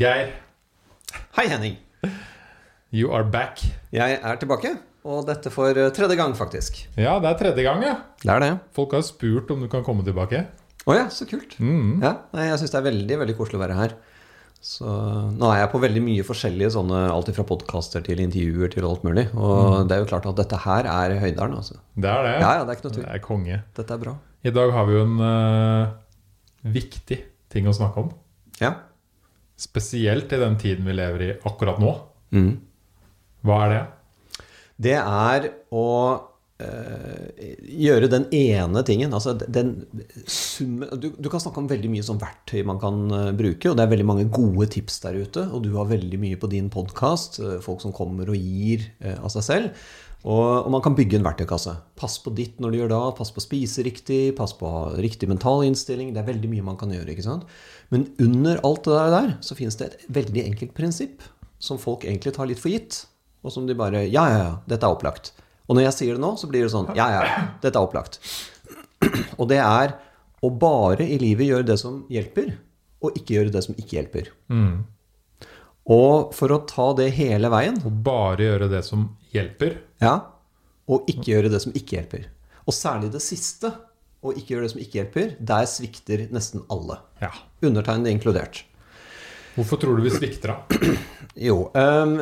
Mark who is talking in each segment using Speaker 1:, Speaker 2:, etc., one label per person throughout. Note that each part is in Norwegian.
Speaker 1: Geir,
Speaker 2: Hei, Henning.
Speaker 1: you are back.
Speaker 2: Jeg er tilbake, og dette for eh, tredje gang, faktisk.
Speaker 1: Ja, det er tredje gang, ja.
Speaker 2: Det er det.
Speaker 1: Folk har spurt om du kan komme tilbake.
Speaker 2: Å ja, så kult.
Speaker 1: Mm.
Speaker 2: Ja, nei, jeg syns det er veldig veldig koselig å være her. Så Nå er jeg på veldig mye forskjellige sånne, alt fra podkaster til intervjuer til alt mulig. Og det er jo klart at dette her er høydalen, altså.
Speaker 1: Det er det.
Speaker 2: Ja, ja, det er ikke noe
Speaker 1: Det er konge.
Speaker 2: Dette er bra.
Speaker 1: I dag har vi jo en uh, viktig ting å snakke om.
Speaker 2: Ja.
Speaker 1: Spesielt i den tiden vi lever i akkurat nå.
Speaker 2: Mm.
Speaker 1: Hva er det?
Speaker 2: Det er å øh, gjøre den ene tingen. Altså den summen du, du kan snakke om veldig mye sånn verktøy man kan eh, bruke, og det er veldig mange gode tips der ute. Og du har veldig mye på din podkast, folk som kommer og gir øh, av seg selv. Og, og man kan bygge en verktøykasse. Pass på ditt når du gjør det, pass på å spise riktig, pass på riktig mental innstilling. Det er veldig mye man kan gjøre. ikke sant? Men under alt det der så finnes det et veldig enkelt prinsipp som folk egentlig tar litt for gitt. Og som de bare Ja, ja, ja, dette er opplagt. Og når jeg sier det nå, så blir det sånn Ja, ja, dette er opplagt. Og det er å bare i livet gjøre det som hjelper, og ikke gjøre det som ikke hjelper.
Speaker 1: Mm.
Speaker 2: Og for å ta det hele veien,
Speaker 1: Å bare gjøre det som hjelper.
Speaker 2: ja, og ikke gjøre det som ikke hjelper. Og særlig det siste, å ikke gjøre det som ikke hjelper, der svikter nesten alle.
Speaker 1: Ja.
Speaker 2: Undertegnede inkludert.
Speaker 1: Hvorfor tror du vi svikter, da?
Speaker 2: Jo, ehm,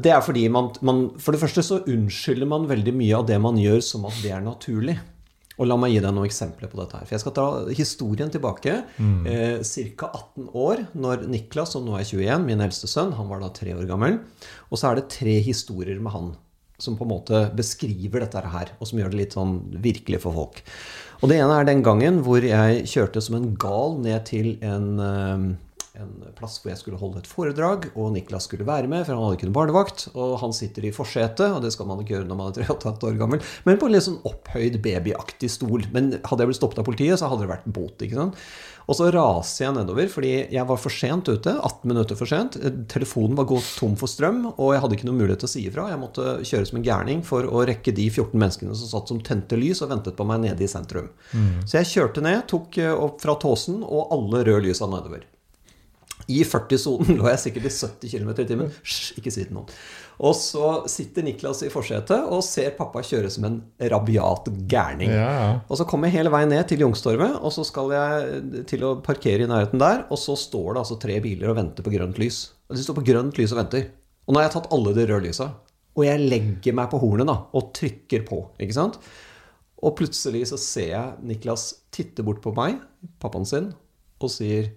Speaker 2: det er fordi man, man For det første så unnskylder man veldig mye av det man gjør, som at det er naturlig. Og la meg gi deg noen eksempler på dette her. For jeg skal ta historien tilbake. Eh, Ca. 18 år, når Niklas, som nå er 21, min eldste sønn, han var da tre år gammel. Og så er det tre historier med han som på en måte beskriver dette her, og som gjør det litt sånn virkelig for folk. Og det ene er den gangen hvor jeg kjørte som en gal ned til en eh, en plass hvor jeg skulle holde et foredrag, og Niklas skulle være med, for han hadde ikke noen barnevakt. Og han sitter i forsetet, og det skal man ikke gjøre når man er 3,5 år gammel, men på en litt sånn opphøyd babyaktig stol. Men hadde jeg blitt stoppet av politiet, så hadde det vært bot. ikke sant? Og så raser jeg nedover, fordi jeg var for sent ute. 18 minutter for sent. Telefonen var gått tom for strøm, og jeg hadde ikke noen mulighet til å si ifra. Jeg måtte kjøre som en gærning for å rekke de 14 menneskene som satt som tente lys og ventet på meg nede i sentrum. Så jeg kjørte ned, tok eh, opp fra Tåsen, og alle røde lysa nedover. I 40-sonen lå jeg sikkert i 70 km i timen. Hysj, ikke si det til noen. Og så sitter Niklas i forsetet og ser pappa kjøre som en rabiat gærning.
Speaker 1: Ja, ja.
Speaker 2: Og så kommer jeg hele veien ned til Youngstorget, og så skal jeg til å parkere i nærheten der, og så står det altså tre biler og venter på grønt lys. Og De står på grønt lys og venter. Og nå har jeg tatt alle de røde lysa, og jeg legger meg på hornet da, og trykker på. ikke sant? Og plutselig så ser jeg Niklas titte bort på meg, pappaen sin, og sier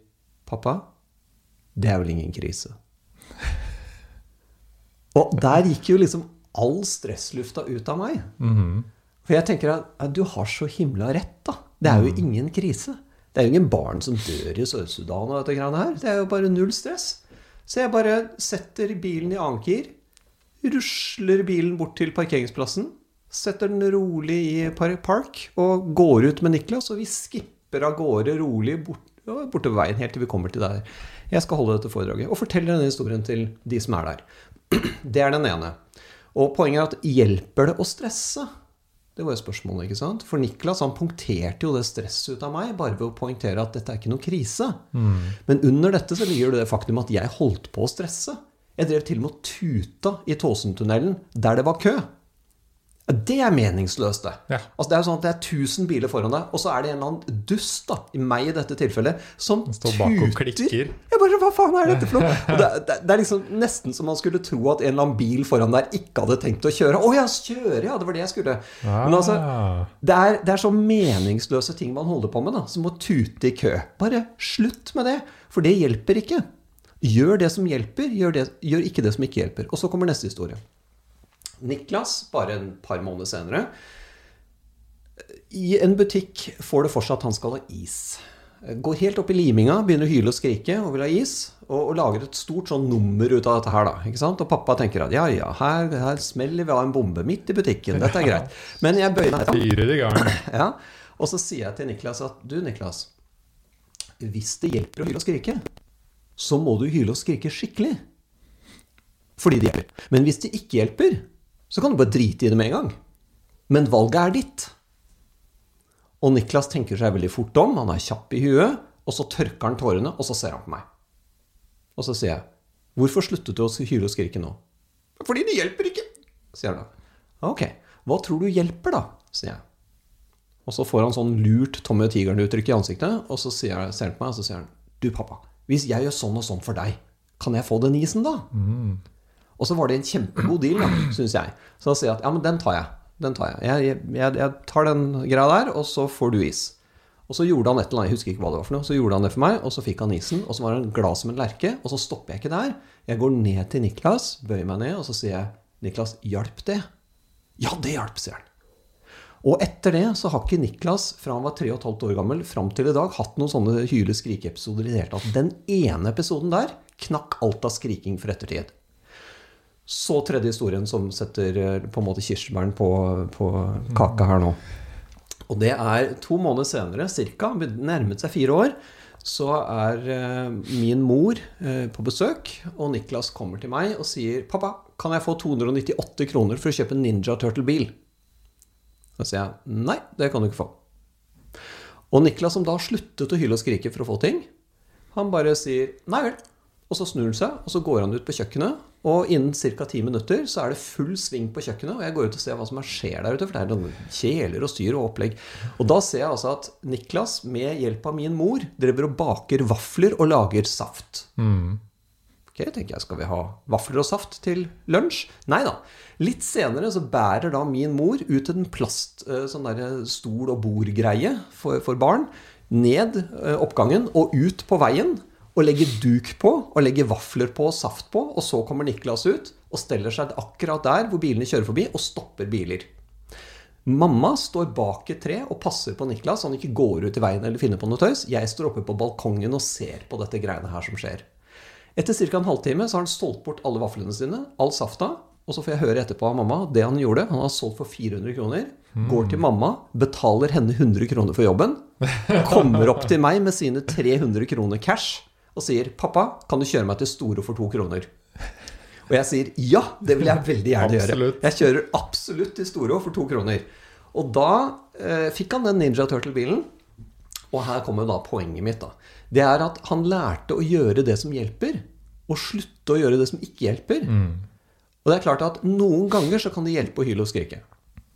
Speaker 2: 'Pappa, det er vel ingen krise'. Og der gikk jo liksom all stresslufta ut av meg. For jeg tenker at du har så himla rett, da. Det er jo ingen krise. Det er jo ingen barn som dør i Sør-Sudan og dette greiene her. Det er jo bare null stress. Så jeg bare setter bilen i ankir, rusler bilen bort til parkeringsplassen, setter den rolig i park og går ut med Niklas, og vi skipper av gårde rolig bort, ja, bortover veien helt til vi kommer til der jeg skal holde dette foredraget, og fortelle denne historien til de som er der. Det er den ene. Og poenget er at hjelper det å stresse? Det var jo spørsmålet, ikke sant? For Niklas han punkterte jo det stresset ut av meg bare ved å poengtere at dette er ikke noe krise. Men under dette så ligger det faktum at jeg holdt på å stresse. Jeg drev til og med og tuta i Tåsentunnelen der det var kø. Ja, Det er meningsløst, det.
Speaker 1: Ja.
Speaker 2: Altså, det er jo sånn at det er 1000 biler foran deg, og så er det en eller annen dust, da, i meg i dette tilfellet, som
Speaker 1: står bak og klikker.
Speaker 2: Jeg bare, Hva faen er dette for noe? Det, det, det er liksom nesten som man skulle tro at en eller annen bil foran der ikke hadde tenkt å kjøre. Å ja, kjøre, ja, det var det jeg skulle. Men altså,
Speaker 1: Ah.
Speaker 2: det er, det er så meningsløse ting man holder på med, da, som å tute i kø. Bare slutt med det, for det hjelper ikke. Gjør det som hjelper, gjør, det, gjør ikke det som ikke hjelper. Og så kommer neste historie. Niklas, bare en par måneder senere, i en butikk får det for seg at han skal ha is. Går helt opp i liminga, begynner å hyle og skrike og vil ha is. Og, og lager et stort sånn nummer ut av dette her, da. ikke sant? Og pappa tenker at ja, ja, her, her smeller vi av en bombe midt i butikken. Dette er greit. Men jeg bøyer meg. Ja, og så sier jeg til Niklas at du, Niklas, hvis det hjelper å hyle og skrike, så må du hyle og skrike skikkelig. Fordi det hjelper. Men hvis det ikke hjelper, så kan du bare drite i det med en gang. Men valget er ditt. Og Niklas tenker seg veldig fort om, han er kjapp i huet, og så tørker han tårene, og så ser han på meg. Og så sier jeg, 'Hvorfor sluttet du å hyle og skrike nå?' 'Fordi det hjelper ikke', sier han. 'Ok, hva tror du hjelper, da?' sier jeg. Og så får han sånn lurt Tommy og Tigeren-uttrykk i ansiktet, og så ser han på meg og så sier han, 'Du, pappa, hvis jeg gjør sånn og sånn for deg, kan jeg få den isen, da?' Og så var det en kjempegod deal, syns jeg. Så da sier jeg at ja, men den tar jeg. Den tar jeg. Jeg, jeg, jeg tar den greia der, og så får du is. Og så gjorde han et eller annet, jeg husker ikke hva det var for noe, så gjorde han det for meg, og så fikk han isen, og så var han glad som en lerke, og så stopper jeg ikke der. Jeg går ned til Niklas, bøyer meg ned, og så sier jeg, Niklas, hjalp det? Ja, det hjalp, sier han. Og etter det så har ikke Niklas fra han var 3 15 år gammel fram til i dag hatt noen sånne hyle-skrike-episoder i det hele tatt. Den ene episoden der knakk alt av skriking for ettertid. Så tredje historien som setter eh, på en måte kirsebæren på, på kaka her nå. Og det er to måneder senere, ca. Nærmet seg fire år. Så er eh, min mor eh, på besøk, og Niklas kommer til meg og sier 'Pappa, kan jeg få 298 kroner for å kjøpe en Ninja Turtle-bil?' Da sier jeg 'Nei, det kan du ikke få'. Og Niklas, som da sluttet å hyle og skrike for å få ting, han bare sier 'Nei vel'. Og så snur han seg, og så går han ut på kjøkkenet. Og innen ca. ti minutter så er det full sving på kjøkkenet. Og jeg går ut og ser hva som skjer der ute, for det er noen kjeler og styr og opplegg. Og da ser jeg altså at Niklas, med hjelp av min mor, driver og baker vafler og lager saft. Ok, tenker jeg, Skal vi ha vafler og saft til lunsj? Nei da. Litt senere så bærer da min mor ut en plast, eh, sånn der stol- og bordgreie for, for barn, ned eh, oppgangen og ut på veien. Og legger duk på, og legger vafler på og saft på. Og så kommer Niklas ut og steller seg akkurat der hvor bilene kjører forbi, og stopper biler. Mamma står bak et tre og passer på Niklas så han ikke går ut i veien eller finner på noe tøys. Jeg står oppe på balkongen og ser på dette greiene her som skjer. Etter ca. en halvtime så har han solgt bort alle vaflene sine, all safta. Og så får jeg høre etterpå av mamma det han gjorde. Han har solgt for 400 kroner. Går til mamma, betaler henne 100 kroner for jobben. Kommer opp til meg med sine 300 kroner cash og sier 'Pappa, kan du kjøre meg til Storo for to kroner?' Og jeg sier ja, det vil jeg veldig gjerne gjøre. Jeg kjører absolutt til Storo for to kroner. Og da eh, fikk han den Ninja Turtle-bilen. Og her kommer da poenget mitt. da. Det er at han lærte å gjøre det som hjelper, og slutte å gjøre det som ikke hjelper. Og det er klart at noen ganger så kan det hjelpe å hyle og skrike.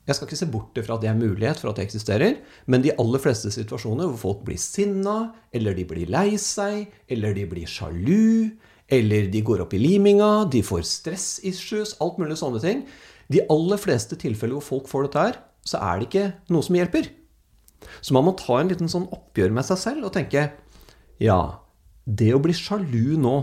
Speaker 2: Jeg skal ikke se bort fra at det er mulighet for at det eksisterer, men de aller fleste situasjoner hvor folk blir sinna, eller de blir lei seg, eller de blir sjalu, eller de går opp i liminga, de får stress-issues, alt mulig sånne ting. De aller fleste tilfeller hvor folk får dette her, så er det ikke noe som hjelper. Så man må ta en liten sånn oppgjør med seg selv og tenke Ja, det å bli sjalu nå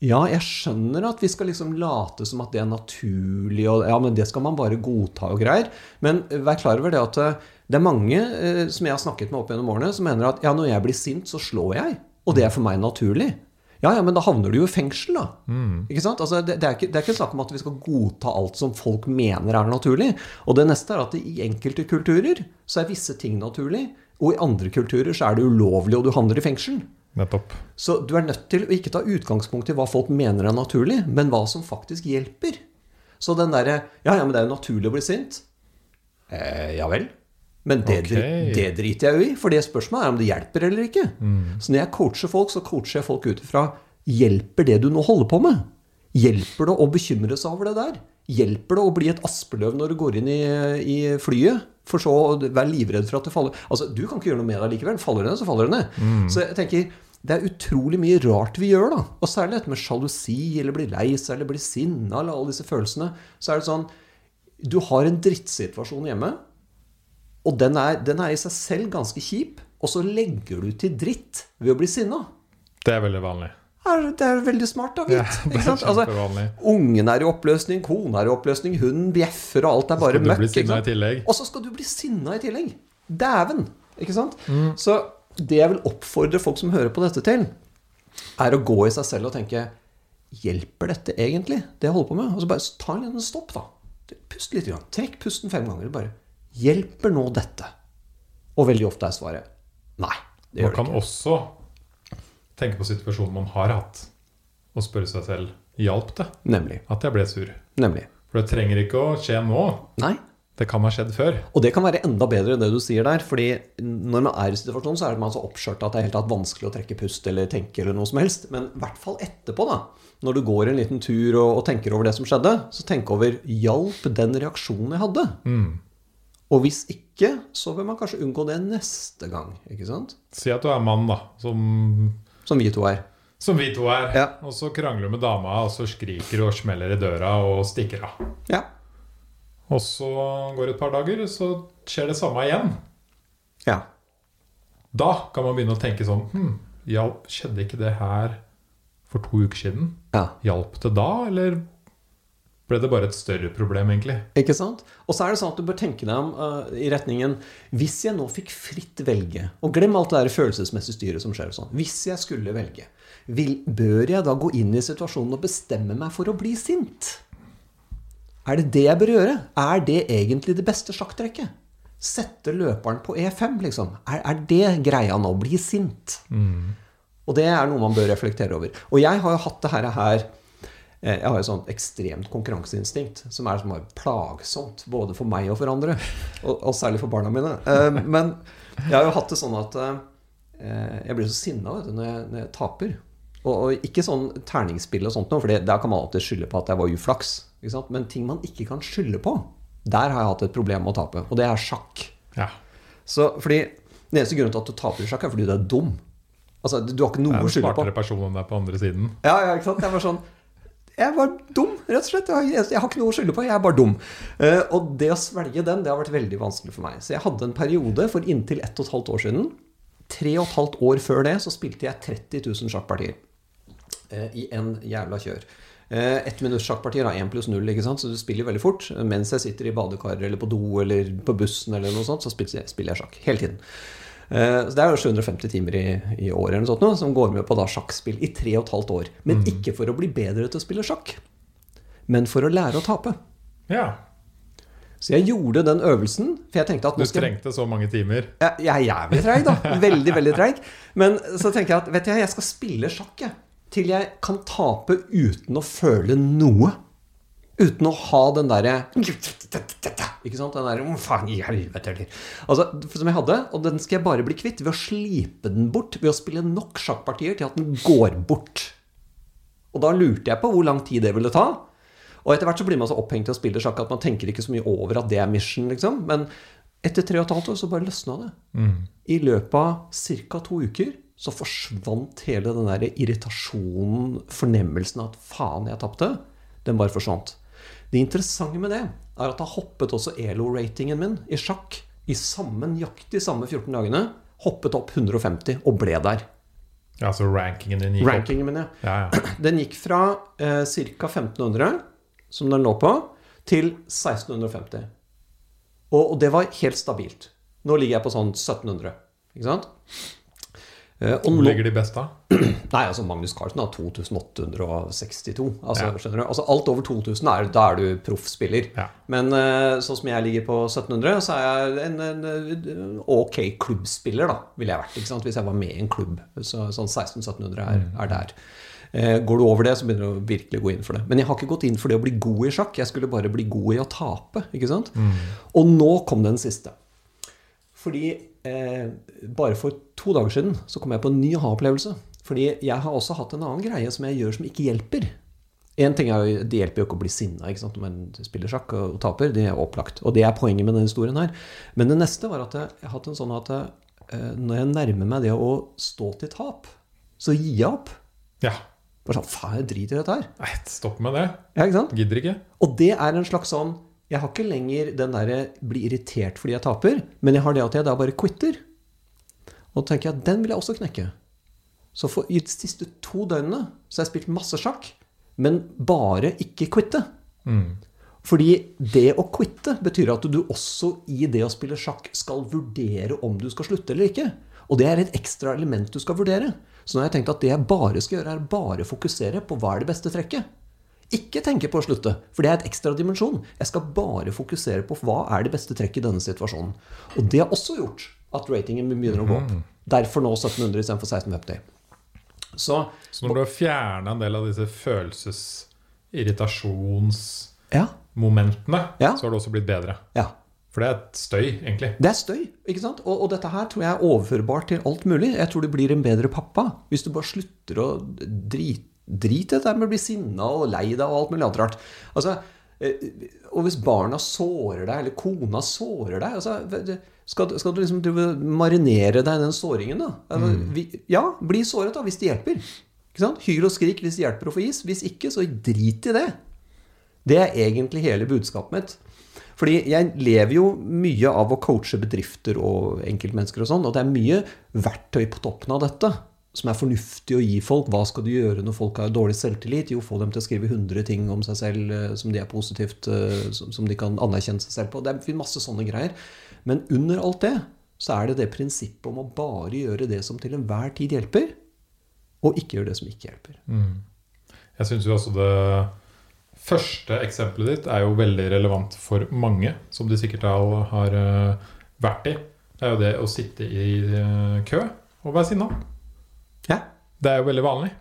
Speaker 2: Ja, jeg skjønner at vi skal liksom late som at det er naturlig, og ja, men det skal man bare godta og greier. Men vær klar over det at eh, det er mange eh, som jeg har snakket med opp gjennom årene, som mener at ja, når jeg blir sint, så slår jeg. Og det er for meg naturlig. Ja, ja, men da havner du jo i fengsel, da. Ikke sant? Altså, det, det, er ikke, det er ikke snakk om at vi skal godta alt som folk mener er naturlig. Og det neste er at i enkelte kulturer så er visse ting naturlig, og i andre kulturer så er det ulovlig, og du havner i fengsel.
Speaker 1: Nettopp.
Speaker 2: Så du er nødt til å ikke ta utgangspunkt i hva folk mener er naturlig, men hva som faktisk hjelper. Så den derre Ja, ja, men det er jo naturlig å bli sint. Eh, ja vel. Men det, okay. det driter jeg jo i, for det spørsmålet er om det hjelper eller ikke. Så når jeg coacher folk, så coacher jeg folk ut ifra Hjelper det du nå holder på med? Hjelper det å bekymre seg over det der? Hjelper det å bli et aspeløv når du går inn i, i flyet? For så å være livredd for at det faller Altså, Du kan ikke gjøre noe med det likevel. Faller det ned, så faller det ned. Så jeg tenker, det er utrolig mye rart vi gjør, da. Og særlig dette med sjalusi, eller bli lei seg, eller bli sinna, eller alle disse følelsene. Så er det sånn Du har en drittsituasjon hjemme, og den er, den er i seg selv ganske kjip, og så legger du til dritt ved å bli sinna.
Speaker 1: Det er veldig vanlig.
Speaker 2: Er- Det er veldig smart, da,
Speaker 1: Ja,
Speaker 2: ikke sant? Altså, ungen er i oppløsning, kona er i oppløsning, hunden bjeffer, og alt er bare møkk. Og så skal du bli sinna i tillegg. Dæven! Ikke sant?
Speaker 1: Mm.
Speaker 2: Så det jeg vil oppfordre folk som hører på dette til, er å gå i seg selv og tenke Hjelper dette egentlig, det jeg holder på med? Og så bare ta en liten stopp, da. Pust litt. Grann. Trekk pusten fem ganger. Bare Hjelper nå dette? Og veldig ofte er svaret nei. Det
Speaker 1: Man
Speaker 2: gjør det
Speaker 1: kan
Speaker 2: ikke.
Speaker 1: også tenke på situasjonen man har hatt, og spørre seg selv hjalp det
Speaker 2: Nemlig.
Speaker 1: at jeg ble sur.
Speaker 2: Nemlig.
Speaker 1: For det trenger ikke å skje nå.
Speaker 2: Nei.
Speaker 1: Det kan ha skjedd før.
Speaker 2: Og det kan være enda bedre enn det du sier der. fordi når man er i situasjonen, så er man så oppskjørta at det er helt tatt vanskelig å trekke pust eller tenke eller noe som helst. Men i hvert fall etterpå, da. Når du går en liten tur og, og tenker over det som skjedde, så tenk over hjalp den reaksjonen jeg hadde?
Speaker 1: Mm.
Speaker 2: Og hvis ikke, så vil man kanskje unngå det neste gang. ikke sant?
Speaker 1: Si at du er mann, da, som,
Speaker 2: Som vi to er.
Speaker 1: som vi to er.
Speaker 2: Ja.
Speaker 1: Og så krangler du med dama, og så skriker du og smeller i døra og stikker av.
Speaker 2: Ja.
Speaker 1: Og så går det et par dager, så skjer det samme igjen.
Speaker 2: ja.
Speaker 1: Da kan man begynne å tenke sånn hm, hjalp, Skjedde ikke det her for to uker siden?
Speaker 2: ja.
Speaker 1: Hjalp det da, eller ble det bare et større problem, egentlig?
Speaker 2: Ikke sant? Og så er det sånn at du bør tenke deg om uh, i retningen Hvis jeg nå fikk fritt velge Og glem alt det der følelsesmessige styret som skjer. sånn. Hvis jeg skulle velge, vil, bør jeg da gå inn i situasjonen og bestemme meg for å bli sint? Er det det jeg bør gjøre? Er det egentlig det beste sjakktrekket? Sette løperen på E5, liksom. Er, er det greia nå? Bli sint? Og det er noe man bør reflektere over. Og jeg har jo hatt det her, her eh, Jeg har jo sånn ekstremt konkurranseinstinkt som er, som er plagsomt både for meg og for andre. Og, og særlig for barna mine. Eh, Men jeg har jo hatt det sånn at eh, jeg blir så sinna når, jeg, når jeg taper. Og, og ikke sånn terningsspill og sånt noe, for der kan man alltid skylde på at jeg var uflaks. Men ting man ikke kan skylde på, der har jeg hatt et problem med å tape. Og det er sjakk.
Speaker 1: Ja.
Speaker 2: Så fordi Den eneste grunnen til at du taper i sjakk, er fordi du er dum. Altså, Du har ikke noe
Speaker 1: er
Speaker 2: å skylde på.
Speaker 1: smartere person enn deg på andre siden.
Speaker 2: Ja, ja, ikke sant? Jeg var sånn Jeg var dum, rett og slett. Jeg har, ikke noe å skylde på. Jeg er bare dum. Eh, og det å svelge den, det har vært veldig vanskelig for meg. Så jeg hadde en periode for inntil ett og et halvt år siden. Tre og et halvt år før det så spilte jeg 30 000 sjakkpartier. I en jævla kjør. Eh, Ett minutts sjakkpartier er 1 pluss 0, ikke sant? så du spiller veldig fort. Mens jeg sitter i badekaret eller på do eller på bussen, eller noe sånt, så spiller jeg, spiller jeg sjakk. Hele tiden. Eh, Så Det er jo 750 timer i, i året eller noe sånt, nå, som går med på da sjakkspill i tre og et halvt år. Men ikke for å bli bedre til å spille sjakk, men for å lære å tape.
Speaker 1: Ja.
Speaker 2: Så jeg gjorde den øvelsen, for jeg tenkte at
Speaker 1: Du trengte så mange timer.
Speaker 2: jeg jeg er jævlig treig, da. Veldig, veldig treig. Men så tenker jeg at vet du, jeg skal spille sjakk jeg, til jeg kan tape uten å føle noe. Uten å ha den derre Ikke sant? Den derre «Å, Faen i helvete, eller Altså, Som jeg hadde. Og den skal jeg bare bli kvitt ved å slipe den bort. Ved å spille nok sjakkpartier til at den går bort. Og da lurte jeg på hvor lang tid det ville ta. Og etter hvert så blir man så opphengt i å spille sjakk at man tenker ikke så mye over at det er mission, liksom. Men etter tre og et halvt år så bare løsna det. I løpet av ca. to uker så forsvant hele den der irritasjonen, fornemmelsen av at faen, jeg tapte. Den bare forsvant. Det interessante med det er at da hoppet også ELO-ratingen min i sjakk i samme nøyaktig samme 14 dagene. Hoppet opp 150 og ble der.
Speaker 1: Ja, så rankingen din gikk opp.
Speaker 2: Rankingen min, ja.
Speaker 1: Ja, ja.
Speaker 2: Den gikk fra eh, ca. 1500, som den lå på, til 1650. Og, og det var helt stabilt. Nå ligger jeg på sånn 1700. Ikke sant? Eh, og
Speaker 1: Hvor ligger de best da?
Speaker 2: nei, altså Magnus Carlsen har 2862. Altså,
Speaker 1: Ja.
Speaker 2: altså Alt over 2000, er, da er du proffspiller.
Speaker 1: Ja.
Speaker 2: Men eh, sånn som jeg ligger på 1700, så er jeg en, en, ok klubbspiller, da, ville jeg vært. Hvis jeg var med i en klubb. Så, sånn 1600-1700 er, er der. Eh, går du over det, så begynner du å virkelig gå inn for det. Men jeg har ikke gått inn for det å bli god i sjakk. Jeg skulle bare bli god i å tape. ikke sant? Og nå kom den siste. Fordi eh, bare for to dager siden så kom jeg på en ny aha-opplevelse. Fordi jeg har også hatt en annen greie som jeg gjør som ikke hjelper. En ting er jo, Det hjelper jo ikke å bli sinna når man spiller sjakk og, taper. Det er opplagt. Og det er poenget med denne historien her. Men det neste var at jeg, jeg har hatt en sånn at eh, når jeg nærmer meg det å stå til tap, så gir jeg opp.
Speaker 1: Ja.
Speaker 2: Bare sånn, faen, jeg driter i dette her.
Speaker 1: Nei, stopp med det.
Speaker 2: Ja, ikke sant?
Speaker 1: Gidder ikke.
Speaker 2: Og det er en slags sånn Jeg har ikke lenger den derre bli irritert fordi jeg taper, men jeg har det at jeg da bare quitter. Og tenker jeg at den vil jeg også knekke. Så for i de siste to døgnene så har jeg spilt masse sjakk, men bare ikke quitte. Fordi det å quitte betyr at du også i det å spille sjakk skal vurdere om du skal slutte eller ikke. Og det er et ekstra element du skal vurdere. Så nå har jeg tenkt at det jeg bare skal gjøre, er bare fokusere på hva er det beste trekket. Ikke tenke på å slutte, for det er et ekstra dimensjon. Jeg skal bare fokusere på hva er det beste trekket i denne situasjonen. Og det har også gjort at ratingen begynner å gå opp. Derfor nå 1700 istedenfor 1650. Så
Speaker 1: Så når du har fjerna en del av disse følelses-, irritasjonsmomentene,
Speaker 2: ja, Ja.
Speaker 1: så har du også blitt bedre.
Speaker 2: Ja.
Speaker 1: For det er et støy, egentlig.
Speaker 2: Det er støy. ikke sant? Og, og, dette her tror jeg er overførbart til alt mulig. Jeg tror du blir en bedre pappa hvis du bare slutter å drite Drit i dette med å bli sinna og lei deg og alt mulig annet rart. Altså, eh, og hvis barna sårer deg, eller kona sårer deg altså, skal, skal, du liksom marinere deg i den såringen, da? Altså, mm. vi, ja, bli såret, da, hvis det hjelper. Hyl og skrik hvis det hjelper å få is. Hvis ikke, så drit i det. Det er egentlig hele budskapet mitt. Fordi jeg lever jo mye av å coache bedrifter og enkeltmennesker og sånn, og det er mye verktøy på toppen av dette som er fornuftig å gi folk. Hva skal du gjøre når folk har dårlig selvtillit? Jo, få dem til å skrive 100 ting om seg selv eh, som de er positivt, eh, som de kan anerkjenne seg selv på. Det er masse sånne greier. Men under alt det så er det det prinsippet om å bare gjøre det som til enhver tid hjelper, og ikke gjøre det som ikke hjelper.
Speaker 1: Mm. Jeg syns jo også det første eksempelet ditt er jo veldig relevant for mange, som de sikkert har uh, vært i. Det er jo det å sitte i kø og være sinna. Det er jo veldig vanlig.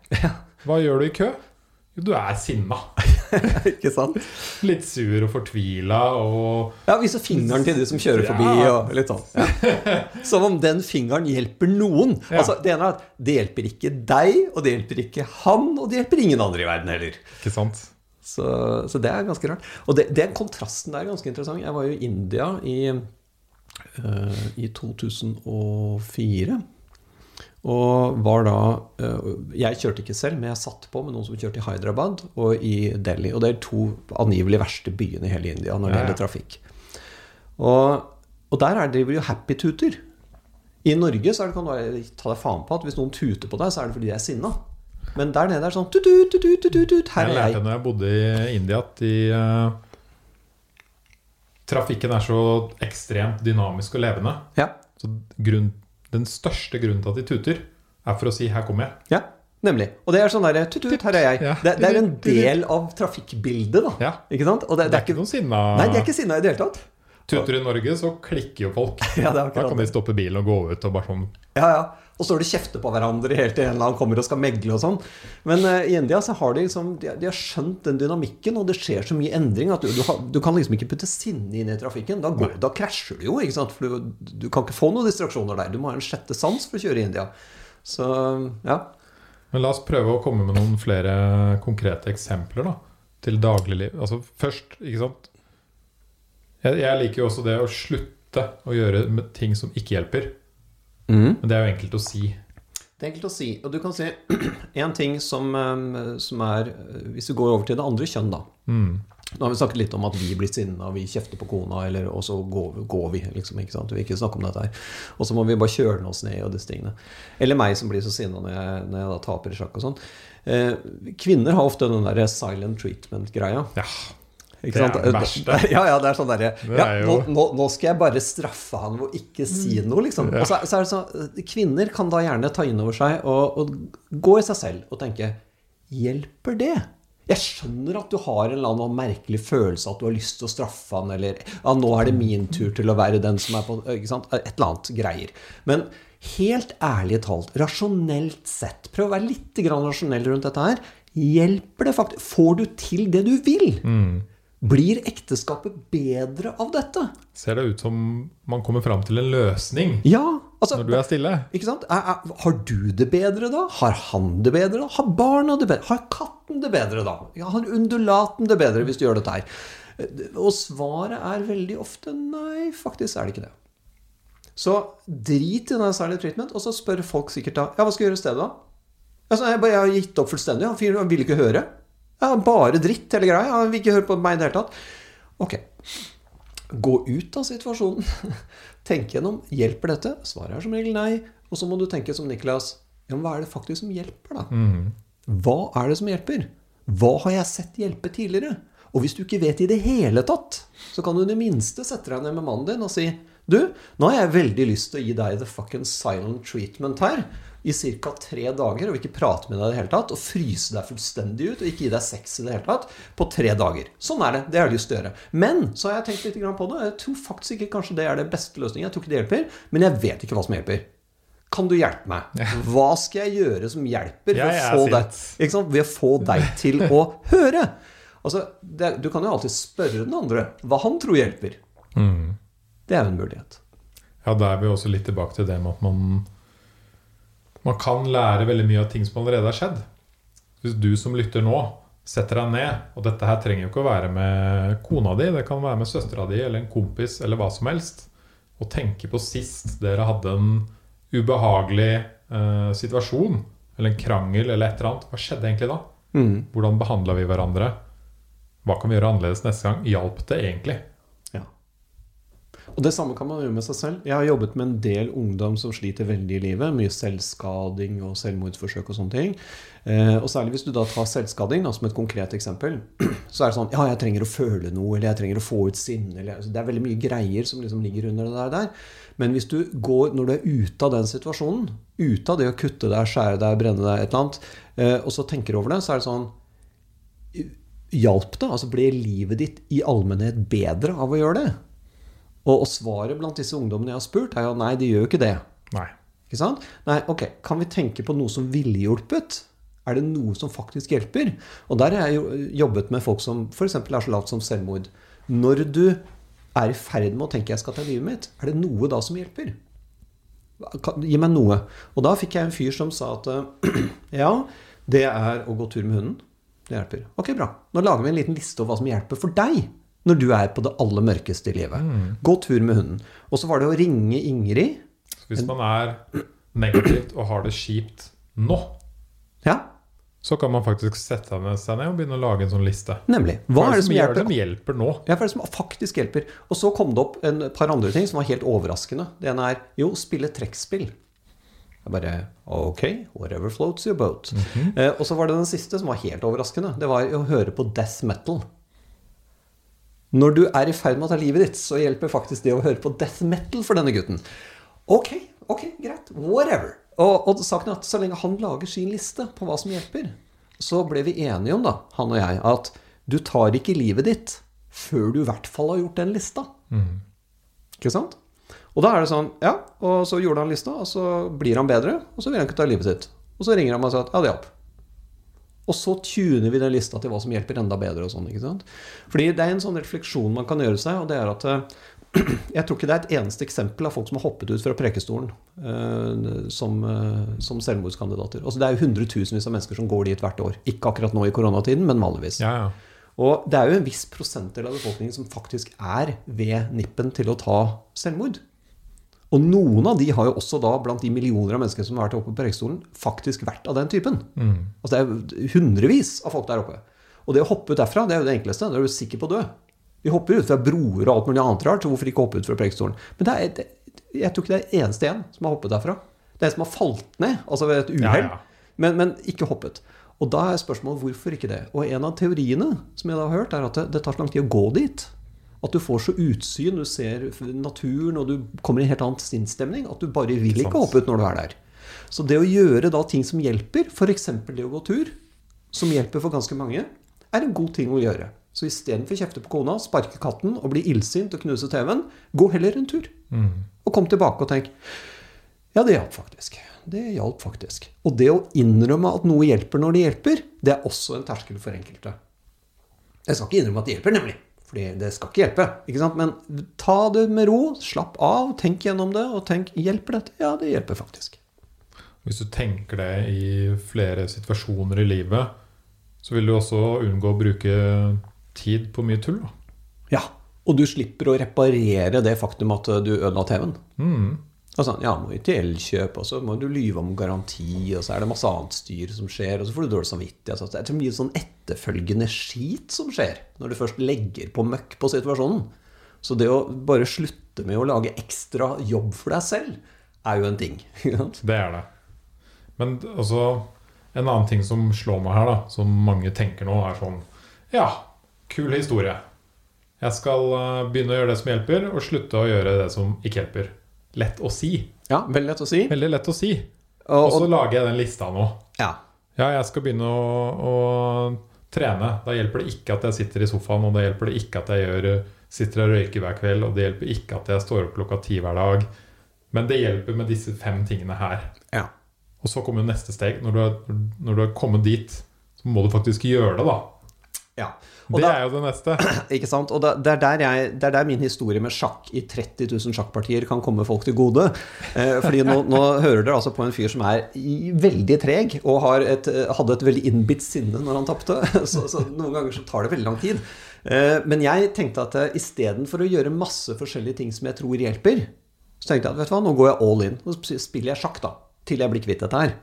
Speaker 1: Hva gjør du i kø? Jo, du er sinna.
Speaker 2: Ikke sant?
Speaker 1: Litt sur og fortvila og
Speaker 2: Ja, viser fingeren til de som kjører forbi. Ja. og litt sånn. Ja. Som om den fingeren hjelper noen. Ja. Altså, Det ene er at det hjelper ikke deg, og det hjelper ikke han, og det hjelper ingen andre i verden heller.
Speaker 1: Ikke sant?
Speaker 2: Så, så, det er ganske rart. Og det, den kontrasten der er ganske interessant. Jeg var jo i India i, uh, i 2004. Og var da uh, Jeg kjørte ikke selv, men jeg satt på med noen som kjørte i Hyderabad og i Delhi. Og det er to angivelig verste byene i hele India når det ja. gjelder trafikk. Og, og der er driver jo happy-tuter. I Norge så er det, kan du ta deg faen på at hvis noen tuter på deg, så er det fordi de er sinna. Men der nede er det sånn tut, tut, tut, tut, tut, Her
Speaker 1: er jeg. Jeg lærte når jeg bodde i India, at de, uh, trafikken er så ekstremt dynamisk og levende.
Speaker 2: Ja.
Speaker 1: Så grunn, den største grunnen til at de tuter, er for å si 'her kommer jeg'.
Speaker 2: Ja, nemlig. Og det er sånn derre tut, tut, her er jeg. Ja. Det, det, er en del av trafikkbildet, da.
Speaker 1: Ja.
Speaker 2: Ikke sant?
Speaker 1: Og det, det, er ikke noen sinna
Speaker 2: Nei, de er ikke sinna i det hele tatt.
Speaker 1: Tuter i Norge, så klikker jo folk.
Speaker 2: Ja, da
Speaker 1: kan de stoppe bilen og gå ut og bare sånn
Speaker 2: Ja, ja. Og så står de og kjefter på hverandre helt til en eller annen kommer og skal megle og sånn. Men uh, i India så har de liksom de, de, har skjønt den dynamikken, og det skjer så mye endring at du, du, har, du kan liksom ikke putte sinne inn i trafikken. Da, går, da krasjer du jo, ikke sant? For du, du, kan ikke få noen distraksjoner der. Du må ha en sjette sans for å kjøre i India. Så ja.
Speaker 1: Men la oss prøve å komme med noen flere konkrete eksempler da, til dagligliv. Altså først, ikke sant jeg, jeg liker jo også det å slutte å gjøre ting som ikke hjelper. Mm. Men det er jo enkelt å si.
Speaker 2: Det er enkelt å si. Og du kan si én ting som, um, som, er Hvis du går over til det andre kjønn, da. Mm. Nå har vi snakket litt om at vi blir sinna, vi kjefter på kona, eller, og så går, går vi. liksom, ikke sant? Vi vil ikke snakke om dette her. Og så må vi bare kjøle oss ned og disse tingene. Eller meg som blir så sinna når, når, jeg da taper i sjakk og sånn. Eh, kvinner har ofte den der silent treatment-greia.
Speaker 1: Ja.
Speaker 2: Ikke? Det er det verste. Ja, ja, det er sånn derre ja, nå, nå, nå, skal jeg bare straffe han ved å ikke si mm. noe, liksom. Og så, så, er det sånn Kvinner kan da gjerne ta inn over seg og, og gå i seg selv og tenke Hjelper det? Jeg skjønner at du har en eller annen merkelig følelse at du har lyst til å straffe han, eller ja, nå er det min tur til å være den som er på ikke sant? Et eller annet greier. Men helt ærlig talt, rasjonelt sett, prøv å være litt rasjonell rundt dette her. Hjelper det faktisk? Får du til det du vil?
Speaker 1: Mm.
Speaker 2: Blir ekteskapet bedre av dette?
Speaker 1: Ser det ut som man kommer fram til en løsning
Speaker 2: ja, altså,
Speaker 1: når du er stille?
Speaker 2: Ikke sant? Har du det bedre da? Har han det bedre da? Har barna det bedre? Har katten det bedre da? Har undulaten det bedre hvis du gjør dette her? Og svaret er veldig ofte nei, faktisk er det ikke det. Så drit i den særlige treatment, og så spør folk sikkert da Ja, hva skal jeg gjøre i stedet, da? Altså, jeg, bare, jeg har gitt opp fullstendig. Han vil ikke høre. Ja, bare dritt, hele greia. Han vil ikke høre på meg i det hele tatt. Ok. Gå ut av situasjonen. Tenk gjennom. Hjelper dette? Svaret er som regel nei. Og så må du tenke som Niklas. Ja, men hva er det faktisk som hjelper, da?
Speaker 1: Mm.
Speaker 2: Hva er det som hjelper? Hva har jeg sett hjelpe tidligere? Og hvis du ikke vet i det hele tatt, så kan du i det minste sette deg ned med mannen din og si Du, nå har jeg veldig lyst til å gi deg the fucking silent treatment her i ca. tre dager og ikke prate med deg i det hele tatt, og fryse deg fullstendig ut og ikke gi deg sex i det hele tatt på tre dager. Sånn er det. Det har jeg lyst til å gjøre. Men så har jeg tenkt litt på det. Jeg tror faktisk ikke kanskje det er det beste løsningen. Jeg tror ikke det hjelper, men jeg vet ikke hva som hjelper. Kan du hjelpe meg? Hva skal jeg gjøre som hjelper ved, å få, deg, ved å få deg til å høre? Altså, det, du kan jo alltid spørre den andre hva han tror hjelper.
Speaker 1: Mm.
Speaker 2: Det er jo en mulighet.
Speaker 1: Ja, da er vi også litt tilbake til det med at man Man kan lære veldig mye av ting som allerede har skjedd. Hvis du som lytter nå setter deg ned, og dette her trenger jo ikke å være med kona di, det kan være med søstera di eller en kompis eller hva som helst, og tenke på sist dere hadde en ubehagelig eh, situasjon, eller en krangel eller et eller annet. Hva skjedde egentlig da?
Speaker 2: Mm.
Speaker 1: Hvordan behandla vi hverandre? Hva kan vi gjøre annerledes neste gang? Hjalp det egentlig?
Speaker 2: Og det samme kan man gjøre med seg selv. Jeg har jobbet med en del ungdom som sliter veldig i livet. Mye selvskading og selvmordsforsøk og sånne ting. Eh, og særlig hvis du da tar selvskading da, som et konkret eksempel, så er det sånn Ja, jeg trenger å føle noe, eller jeg trenger å få ut sinne, altså, Det er veldig mye greier som liksom ligger under det der. Men hvis du går, når du er ute av den situasjonen, ute av det å kutte deg, skjære deg, brenne deg, et eller annet, eh, og så tenker over det, så er det sånn Hjalp det? Altså ble livet ditt i allmennhet bedre av å gjøre det? Og, og svaret blant disse ungdommene jeg har spurt, er jo nei, de gjør jo ikke det.
Speaker 1: Nei.
Speaker 2: Ikke sant? Nei, ok, Kan vi tenke på noe som ville hjulpet? Er det noe som faktisk hjelper? Og der har jeg jo jobbet med folk som f.eks. er så lavt som selvmord. Når du er i ferd med å tenke 'jeg skal ta livet mitt', er det noe da som hjelper? Gi meg noe. Og da fikk jeg en fyr som sa at eh, ja, det er å gå tur med hunden. Det hjelper. Ok, bra. Nå lager vi en liten liste over hva som hjelper for deg når du er på det aller mørkeste i livet. Gå tur med hunden. Og så var det å ringe Ingrid.
Speaker 1: Hvis man er negativt og har det kjipt nå,
Speaker 2: Ja,
Speaker 1: så kan man faktisk sette seg ned og begynne å lage en sånn liste.
Speaker 2: nemlig. Hva er det som hjelper?
Speaker 1: dem hjelper nå?
Speaker 2: Ja, hva er det som faktisk hjelper? Og så kom det opp en par andre ting som var helt overraskende. Det ene er jo, spille trekkspill. Jeg bare Ok, whatever floats your boat. eh, og så var det den siste som var helt overraskende. Det var å høre på death metal. Når du er i ferd med å ta livet ditt, så hjelper faktisk det å høre på death metal for denne gutten. Ok, ok, greit. Whatever. Og, og saken er at så lenge han lager sin liste på hva som hjelper, så ble vi enige om, da, han og jeg, at du tar ikke livet ditt før du i hvert fall har gjort den lista. Ikke sant? Og da er det sånn, ja, og så gjorde han lista, og så blir han bedre, og så vil han ikke ta livet sitt. Og så ringer han meg og sier at ja, det hjalp. Og så tuner vi den lista til hva som hjelper enda bedre. og sånn, ikke sant? Fordi det er en sånn refleksjon man kan gjøre seg, og det er at eh, jeg tror ikke det er et eneste eksempel av folk som har hoppet ut fra prekestolen uh, som, uh, som selvmordskandidater. Altså, det er jo hundretusenvis av mennesker som går dit hvert år. Ikke akkurat nå i koronatiden, men vanligvis.
Speaker 1: Ja, ja.
Speaker 2: Og det er jo en viss prosentdel av befolkningen som faktisk er ved nippen til å ta selvmord. Og noen av de har jo også da, blant de millioner av mennesker som har vært oppe på Preikestolen, faktisk vært av den typen. Altså det er hundrevis av folk der oppe. Og det å hoppe ut derfra, det er jo det enkleste. Da er du sikker på å dø. Vi hopper ut fra broer og alt mulig annet rart, så hvorfor ikke hoppe ut fra Preikestolen? Men er, det, jeg tror ikke det er eneste en som har hoppet derfra. Det er en som har falt ned, altså ved et uhell,
Speaker 1: Ja, ja.
Speaker 2: men, men ikke hoppet. Og da er spørsmålet hvorfor ikke det. Og en av teoriene som jeg da har hørt, er at det, det tar så lang tid å gå dit. At du får så utsyn, du ser naturen, og du kommer i en helt annen sinnsstemning. At du bare vil
Speaker 1: Ikke
Speaker 2: hoppe ut når du er der. Så det å gjøre da ting som hjelper, f.eks. det å gå tur, som hjelper for ganske mange, er en god ting å gjøre. Så istedenfor å kjefte på kona, sparke katten og bli illsint og knuse TV-en, gå heller en tur. Og kom tilbake og tenk ja, det hjalp faktisk. Det hjalp faktisk. Og det å innrømme at noe hjelper når det hjelper, det er også en terskel for enkelte. Jeg skal ikke innrømme at det hjelper, nemlig. Fordi det skal ikke hjelpe. ikke sant? Men ta det med ro, slapp av, tenk gjennom det, og tenk hjelper dette? Ja, det hjelper faktisk.
Speaker 1: Hvis du tenker det i flere situasjoner i livet, så vil du også unngå å bruke tid på mye tull. Da.
Speaker 2: Ja, Og du slipper å reparere det faktum at du ødela TV-en.
Speaker 1: Mm.
Speaker 2: Altså, ja, må i til Elkjøp, og så må du lyve om garanti, og så er det masse annet styr som skjer, og så får du dårlig samvittighet. Altså, det er så mye sånn etterfølgende skit som skjer når du først legger på møkk på situasjonen. Så det å bare slutte med å lage ekstra jobb for deg selv, er jo en ting.
Speaker 1: Det er det. Men altså En annen ting som slår meg her, da som mange tenker nå, er sånn Ja, kul historie. Jeg skal eh, begynne å gjøre det som hjelper, og slutte å gjøre det som ikke hjelper. Lett å si.
Speaker 2: Ja, veldig lett å si.
Speaker 1: Veldig lett å si. Og så lager jeg den lista nå.
Speaker 2: ja.
Speaker 1: Ja, jeg skal begynne å, å trene. Da hjelper det ikke at jeg sitter i sofaen, og det hjelper det ikke at jeg gjør, sitter og røyker hver kveld, og det hjelper ikke at jeg står opp klokka ti hver dag. Men det hjelper med disse fem tingene her.
Speaker 2: ja.
Speaker 1: Og så kommer neste steg. Når du, har, når du har kommet dit, så må du faktisk gjøre det, da.
Speaker 2: Ja. Og
Speaker 1: Det
Speaker 2: da,
Speaker 1: er jo det neste.
Speaker 2: ikke sant? Og da, det, er der jeg, det er der min historie med sjakk i 30 000 sjakkpartier kan komme folk til gode. Eh, fordi nå, nå hører dere altså på en fyr som er veldig treg, og har et, eh, hadde et veldig innbitt sinne når han tapte. Så, så noen ganger så tar det veldig lang tid. Eh, men jeg tenkte at eh, istedenfor å gjøre masse forskjellige ting som jeg tror hjelper, så tenkte jeg at vet du hva, nå går jeg all in. Sp- spiller jeg sjakk, da. Til jeg blir kvitt dette her.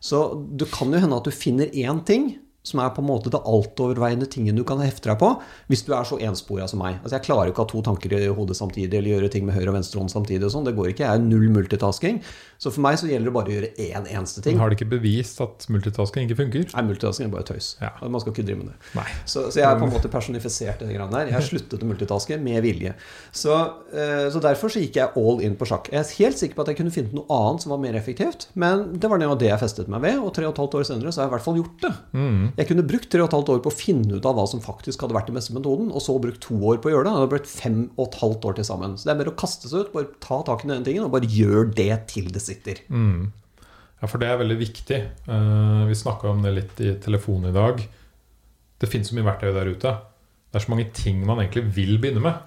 Speaker 2: Så det kan jo hende at du finner én ting som er på en måte det altoverveiende tingen du kan hefte deg på, hvis du er så enspora som meg. Altså Jeg klarer jo ikke å ha to tanker i hodet samtidig, eller gjøre ting med høyre og venstre hånd samtidig. og sånn. Det går ikke. Jeg er null multitasking. Så for meg så gjelder det bare å gjøre én eneste ting.
Speaker 1: Men Har det ikke bevist at multitasking ikke funker?
Speaker 2: Nei, multitasking er bare tøys.
Speaker 1: Ja.
Speaker 2: Man skal ikke drive med det. Så, så jeg er på en måte personifisert det greiene der. Jeg har sluttet å multitaske med vilje. Så, eh, så derfor så gikk jeg all in på sjakk. Jeg er helt sikker på at jeg kunne funnet noe annet som var mer effektivt, men det var det jeg festet meg ved, og tre og et halvt år senere så har jeg i hvert fall gjort det. Jeg kunne brukt tre og et halvt år på å finne ut av hva som faktisk hadde vært den beste metoden, og så brukt to år på å gjøre det. Det hadde blitt fem og et halvt år til sammen. Så det er mer å kaste seg ut, bare ta tak i den tingen, og bare gjør det til det sitter.
Speaker 1: Ja, for det er veldig viktig. Eh, vi snakka om det litt i telefonen i dag. Det finnes så mye verktøy der ute. Det er så mange ting man egentlig vil begynne med.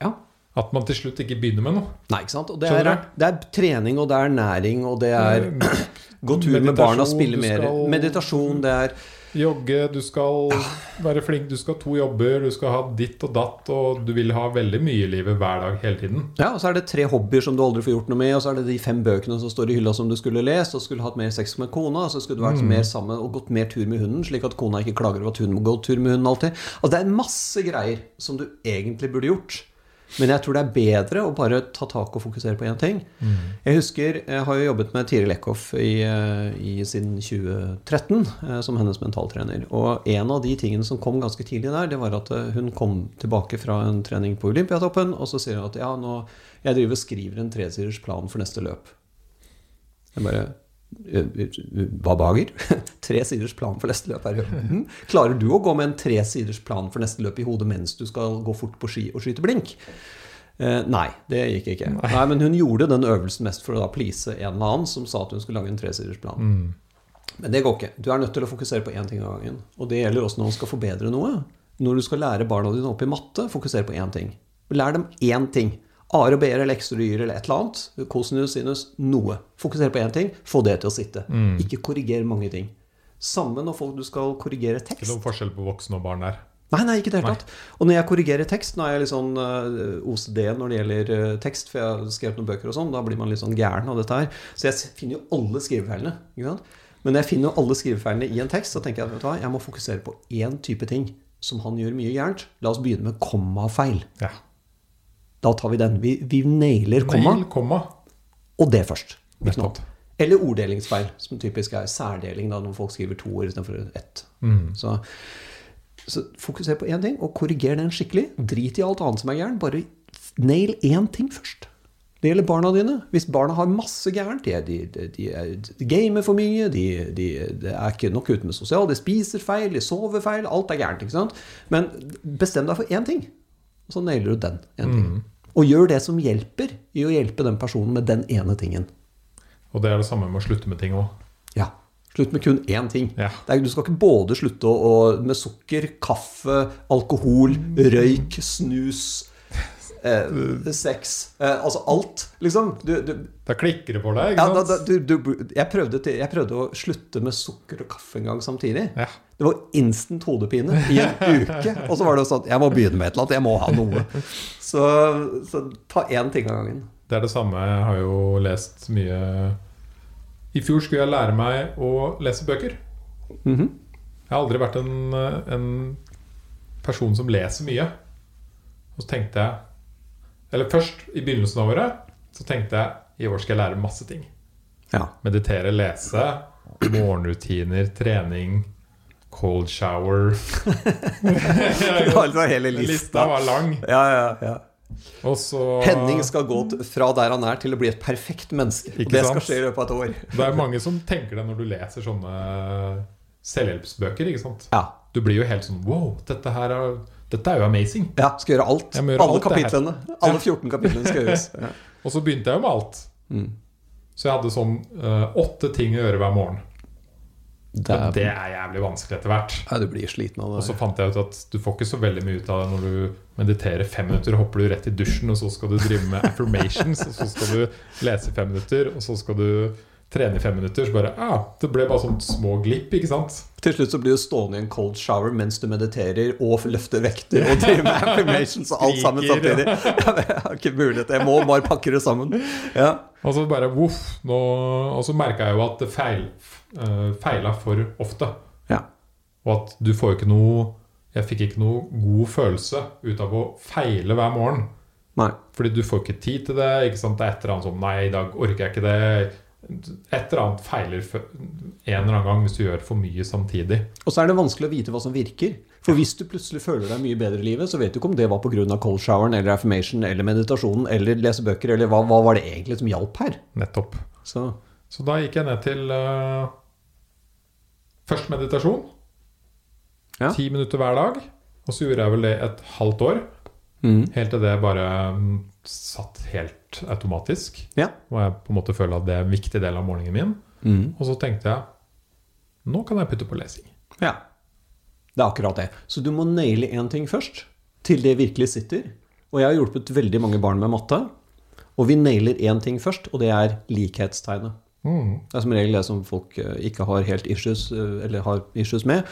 Speaker 2: Ja.
Speaker 1: At man til slutt ikke begynner med noe.
Speaker 2: Nei, ikke sant? Og det er, det er trening, og det er næring, og det er gå tur med barna, spille mer.
Speaker 1: skal-
Speaker 2: Meditasjon, det er
Speaker 1: Jogge, du skal være flink, du skal ha to jobber, du skal ha ditt og datt, og du vil ha veldig mye i livet hver dag hele tiden.
Speaker 2: Ja, og så er det tre hobbyer som du aldri får gjort noe med, og så er det de fem bøkene som står i hylla som du skulle lest, og skulle hatt mer sex med kona, og så skulle du vært mer sammen og gått mer tur med hunden, slik at kona ikke klager over at hun må gå tur med hunden alltid. Altså, det er masse greier som du egentlig burde gjort. Men jeg tror det er bedre å bare ta tak og fokusere på én ting. Jeg husker, jeg har jo jobbet med Tiril Eckhoff i, eh, siden 2013 eh, som hennes mentaltrener. Og en av de tingene som kom ganske tidlig der, det var at eh, hun kom tilbake fra en trening på Olympiatoppen, og så sier hun at ja, nå, jeg driver og skriver en tresiders plan for neste løp. Jeg bare «Eh, Hva bager? tre siders plan for neste løp er «Mhm. Klarer du å gå med en tre siders plan for neste løp i hodet mens du skal gå fort på ski og skyte blink? Eh, nei, det gikk ikke. Nei. Men hun gjorde den øvelsen mest for å da please en eller annen som sa at hun skulle lage en tresiders plan. Men det går ikke. Du er nødt til å fokusere på én ting av gangen. Og det gjelder også når man skal forbedre noe. Når du skal lære barna dine opp i matte, fokuser på én ting. Lær dem én ting. A-er og B-er eller X-er og Y-er eller et eller annet. Kosinus, sinus, noe. Fokuser på én ting, få det til å sitte. Ikke korriger mange ting. Samme når folk, du skal korrigere tekst.
Speaker 1: Ikke noen forskjell på voksne og barn der.
Speaker 2: Nei, nei, ikke i det hele tatt. Og når jeg korrigerer tekst, nå er jeg litt sånn eh, OCD når det gjelder eh, tekst, for jeg har skrevet noen bøker og sånn, da blir man litt sånn gæren av dette her. Så jeg finner jo alle skrivefeilene. ikke sant? Men når jeg finner jo alle skrivefeilene i en tekst, så tenker jeg at vet du hva, jeg må fokusere på én type ting som han gjør mye gærent. La oss begynne med kommafeil.
Speaker 1: Ja.
Speaker 2: Da tar vi den. Vi, vi nailer komma,
Speaker 1: Nail, komma.
Speaker 2: og det først. Eller orddelingsfeil, som typisk er særdeling, da, når folk skriver to ord istedenfor ett. Så, så fokuser på én ting, og korriger den skikkelig. Drit i alt annet som er gærent. Bare nail én ting først. Det gjelder barna dine. Hvis barna har masse gærent, de, de, de, de, er- gamer for mye, de, de, de er ikke nok ute med sosial, de spiser feil, de sover feil, alt er gærent. ikke sant? Men bestem deg for én ting, og så nailer du den. En ting. Og gjør det som hjelper i å hjelpe den personen med den ene tingen.
Speaker 1: Og det er det samme med å slutte med ting òg.
Speaker 2: Ja. Slutt med kun én ting.
Speaker 1: Ja.
Speaker 2: Det er, du skal ikke både slutte å, å, med sukker, kaffe, alkohol, røyk, snus, eh, sex eh, Altså alt, liksom. Du, du,
Speaker 1: Da klikker det for deg. ikke
Speaker 2: da,
Speaker 1: sant?
Speaker 2: da, du, du, jeg, prøvde til, jeg prøvde å slutte med sukker og kaffe en gang samtidig.
Speaker 1: Ja.
Speaker 2: Det var instant hodepine i en uke. Og så var det sånn at jeg må begynne med et eller annet. Jeg må ha noe. Så, så ta én ting av gangen.
Speaker 1: Det er det samme. Jeg har jo lest mye I fjor skulle jeg lære meg å lese bøker.
Speaker 2: Mhm.
Speaker 1: Jeg har aldri vært en, en person som leser mye. Og så tenkte jeg Eller først, i begynnelsen av året, så tenkte jeg i år skal jeg lære masse ting.
Speaker 2: Ja.
Speaker 1: Meditere, lese, morgenrutiner, trening, cold shower
Speaker 2: Det var liksom hele
Speaker 1: Lista
Speaker 2: lista.
Speaker 1: var lang.
Speaker 2: Ja, ja, ja.
Speaker 1: Så
Speaker 2: Henning skal gå fra der han er, til å bli et perfekt menneske. Det skal skje i løpet av et år.
Speaker 1: Det er mange som tenker det når du leser sånne selvhjelpsbøker. sant?
Speaker 2: Ja.
Speaker 1: Du blir jo helt sånn Wow, dette her er, dette er jo amazing.
Speaker 2: ja skal gjøre alt. Alle
Speaker 1: alt
Speaker 2: kapitlene. Alle 14 kapitlene skal gjøres. Ja.
Speaker 1: Og så begynte jeg jo med alt.
Speaker 2: Mm.
Speaker 1: Så jeg hadde sånn uh, åtte ting å gjøre hver morgen.
Speaker 2: Det er,
Speaker 1: det er jævlig vanskelig etter hvert.
Speaker 2: ja, du blir sliten av det.
Speaker 1: Og så fant jeg ut at du får ikke så veldig mye ut av det når du mediterer fem minutter, hopper du rett i dusjen, og så skal du drive med affirmations, og så skal du lese fem minutter, og så skal du trene i fem minutter. Så bare ah, Det ble bare sånn små glipp, ikke sant?
Speaker 2: Til slutt så blir du stående i en cold shower mens du mediterer og løfter vekter og driver med affirmations og alt sammen samtidig. Jeg har ikke mulighet. Jeg må bare pakke det sammen. Ja.
Speaker 1: Og så bare voff. Og så merka jeg jo at det feil, eh, feila for ofte.
Speaker 2: ja.
Speaker 1: Og at du får ikke noe Jeg fikk ikke noe god følelse ut av å feile hver morgen.
Speaker 2: Nei.
Speaker 1: Fordi du får ikke tid til det. ikke sant? Det er et eller annet sånn Nei, i dag orker jeg ikke det. Et eller annet feiler en eller annen gang hvis du gjør for mye samtidig.
Speaker 2: Og så er det vanskelig å vite hva som virker. For hvis du plutselig føler deg mye bedre i livet, så vet du ikke om det var pga. cold showeren eller affirmation eller meditasjonen eller lese bøker, eller hva, hva var det egentlig som hjalp her?
Speaker 1: Nettopp.
Speaker 2: Så
Speaker 1: Så da gikk jeg ned til uh, først meditasjon.
Speaker 2: Ja.
Speaker 1: Ti minutter hver dag. Og så gjorde jeg vel det et halvt år.
Speaker 2: mm.
Speaker 1: Helt til det bare um, satt helt automatisk.
Speaker 2: Ja.
Speaker 1: Og jeg på en måte føler at det er en viktig del av morgenen min.
Speaker 2: Mm.
Speaker 1: Og så tenkte jeg nå kan jeg putte på lesing.
Speaker 2: Ja. Det er akkurat det. Så du må naile én ting først, til det virkelig sitter. Og jeg har hjulpet veldig mange barn med matte. Og vi nailer én ting først, og det er likhetstegnet.
Speaker 1: Mm.
Speaker 2: Det er som regel det som folk eh, ikke har helt issues, eh, eller har issues med.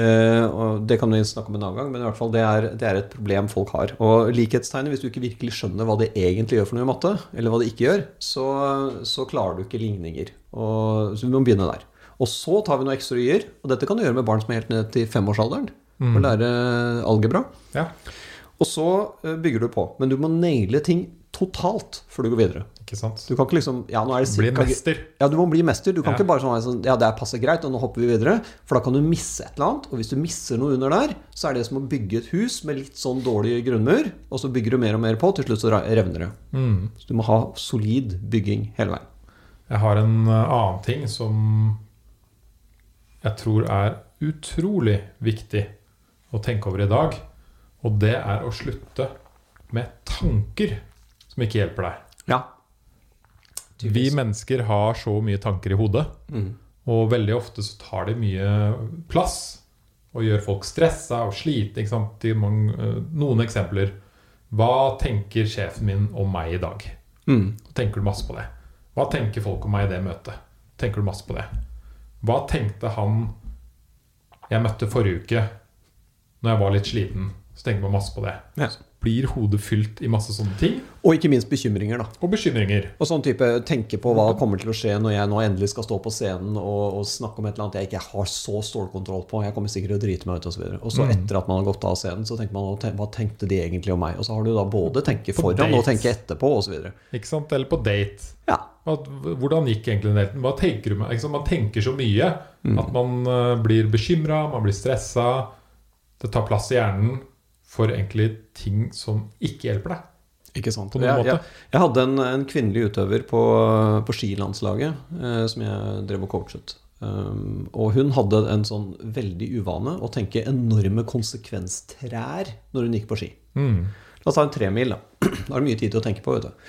Speaker 2: Eh, og Det kan vi snakke om en annen gang, men i hvert fall det er, det er et problem folk har. Og likhetstegnet, hvis du ikke virkelig skjønner hva det egentlig gjør for noe i matte, eller hva det ikke gjør, så, så klarer du ikke ligninger. Og, så vi må begynne der. Og så tar vi noe ekstra y-er, og dette kan du gjøre med barn som er helt ned til femårsalderen.
Speaker 1: Mm.
Speaker 2: Og lære algebra.
Speaker 1: Ja,
Speaker 2: Og så bygger du på. Men du må naile ting totalt før du går videre.
Speaker 1: Ikke sant?
Speaker 2: Du kan ikke liksom Ja, nå er det
Speaker 1: Bli mester.
Speaker 2: ja, du må bli mester. Du kan
Speaker 1: Ja.
Speaker 2: ikke bare sånn sånn, Ja, det er passe greit, og nå hopper vi videre. For da kan du misse et eller annet. Og hvis du misser noe under der, så er det som å bygge et hus med litt sånn dårlig grunnmur, og så bygger du mer og mer på, til slutt så revner det.
Speaker 1: Mm.
Speaker 2: Så du må ha solid bygging hele veien.
Speaker 1: Jeg har en eh, annen ting som jeg tror er utrolig viktig å tenke over i dag. Og det er å slutte med tanker som ikke hjelper deg. Vi mennesker har så mye tanker i hodet,
Speaker 2: Mm.
Speaker 1: og veldig ofte så tar det mye plass. Og gjør folk stressa og slite. Eh, noen eksempler. Hva tenker sjefen min om meg i dag?
Speaker 2: Mm.
Speaker 1: Tenker du masse på det? Hva tenker folk om meg i det møtet? Tenker du masse på det? Hva tenkte han jeg møtte forrige uke, når jeg var litt sliten? Så tenker man masse på det.
Speaker 2: Ja.
Speaker 1: Blir hodet fylt i masse sånne ting.
Speaker 2: Og ikke minst bekymringer, da.
Speaker 1: Og bekymringer.
Speaker 2: Og sånn type tenke på hva kommer til å skje når jeg nå endelig skal stå på scenen og, og snakke om et eller annet jeg ikke har så stålkontroll på. Jeg kommer sikkert til å drite meg ut osv. Og, så og så
Speaker 1: Mm.
Speaker 2: etter at man har gått av scenen, så tenker man hva tenkte de egentlig om meg? Og så har du da både tenke
Speaker 1: På
Speaker 2: foran og tenke etterpå osv.
Speaker 1: Ikke sant? Eller på date.
Speaker 2: Ja.
Speaker 1: Hvordan gikk egentlig den? Hva tenker du med? Man tenker så mye at man eh, blir bekymra, man blir stressa. Det tar plass i hjernen for egentlig ting som ikke hjelper deg.
Speaker 2: Ikke sant?
Speaker 1: På noen
Speaker 2: Jeg, jeg, jeg hadde en, en kvinnelig utøver på, på skilandslaget eh, som jeg drev og coachet. Um, og hun hadde en sånn veldig uvane å tenke enorme konsekvenstrær når hun gikk på ski.
Speaker 1: Mm.
Speaker 2: La oss ta en tremil, da. Da er det mye tid til å tenke på, vet du.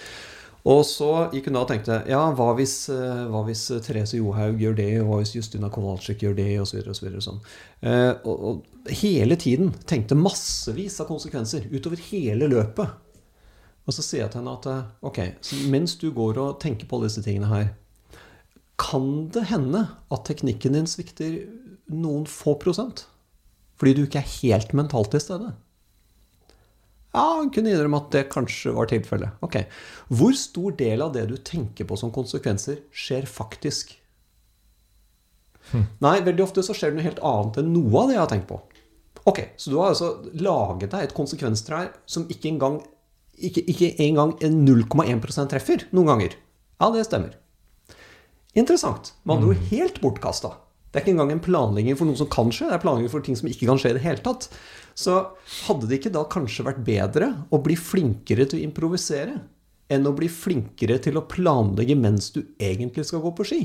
Speaker 2: Og så gikk hun da og tenkte ja, hva hvis, eh, hva hvis Therese Johaug gjør det, og hva hvis Justina Kowalczyk gjør det, osv. Og, så videre, og sånn. Eh, og, og hele tiden tenkte massevis av konsekvenser utover hele løpet. Og så sier jeg til henne at eh, ok, så mens du går og tenker på alle disse tingene her, kan det hende at teknikken din svikter noen få prosent? Fordi du ikke er helt mentalt til stede? Ja, han kunne innrømme at det kanskje var tilfellet. Ok. Hvor stor del av det du tenker på som konsekvenser, skjer faktisk? Nei, veldig ofte så skjer det noe helt annet enn noe av det jeg har tenkt på. Ok, Så du har altså laget deg et konsekvenstrær som ikke engang ikke, ikke engang 0,1 treffer noen ganger. Ja, det stemmer. Interessant. Man andre jo helt bortkasta. Det er ikke engang en planlegging for noe som kan skje, det er planlegging for ting som ikke kan skje i det hele tatt. Så hadde det ikke da kanskje vært bedre å bli flinkere til å improvisere enn å bli flinkere til å planlegge mens du egentlig skal gå på ski?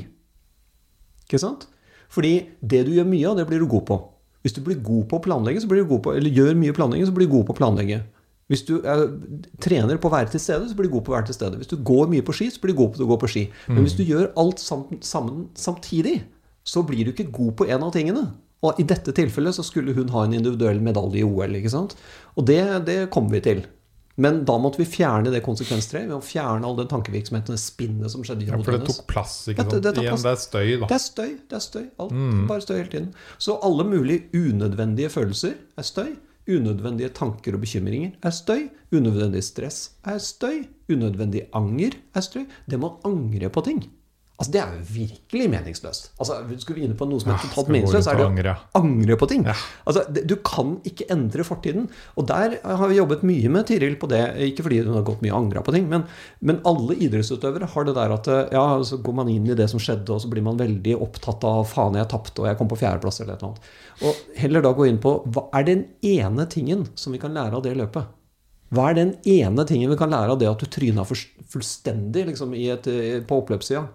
Speaker 2: Ikke sant? Fordi det du gjør mye av, det blir du god på. Hvis du blir god på å planlegge, så blir du god på, eller gjør mye planlegging, så blir du god på å planlegge. Hvis du er, trener på å være til stede, så blir du god på å være til stede. Hvis du går mye på ski, så blir du god på å gå på ski. Men hvis du gjør alt sammen, sammen samtidig, så blir du ikke god på en av tingene. Og i dette tilfellet så skulle hun ha en individuell medalje i OL. ikke sant? Og det, det kommer vi til. Men da måtte vi fjerne det konsekvenstreet. Vi må fjerne all den tankevirksomheten, det spinnet som skjedde i
Speaker 1: Ja, for det tok plass, ikke sant?
Speaker 2: det- det
Speaker 1: Igjen,
Speaker 2: plass.
Speaker 1: det er støy, da.
Speaker 2: Det er støy. det er støy, Alt
Speaker 1: Mm.
Speaker 2: bare støy hele tiden. Så alle mulige unødvendige følelser er støy. Unødvendige tanker og bekymringer er støy. Unødvendig stress er støy. Unødvendig anger er støy. Det må angre på ting. Altså, Det er jo virkelig meningsløst. Altså, Skulle vi inne på noe som er totalt
Speaker 1: ja,
Speaker 2: meningsløst, så er det å
Speaker 1: angre.
Speaker 2: angre på ting.
Speaker 1: Ja.
Speaker 2: Altså, Du kan ikke endre fortiden. Og der har vi jobbet mye med Tiril på det. Ikke fordi hun har gått mye og angra på ting, men, men alle idrettsutøvere har det der at ja, så går man inn i det som skjedde, og så blir man veldig opptatt av faen, jeg tapte, og jeg kom på fjerdeplass, eller et eller annet. Og heller da gå inn på hva er den ene tingen som vi kan lære av det løpet? Hva er den ene tingen vi kan lære av det at du tryna fullstendig liksom, i et, eh, på oppløpssida?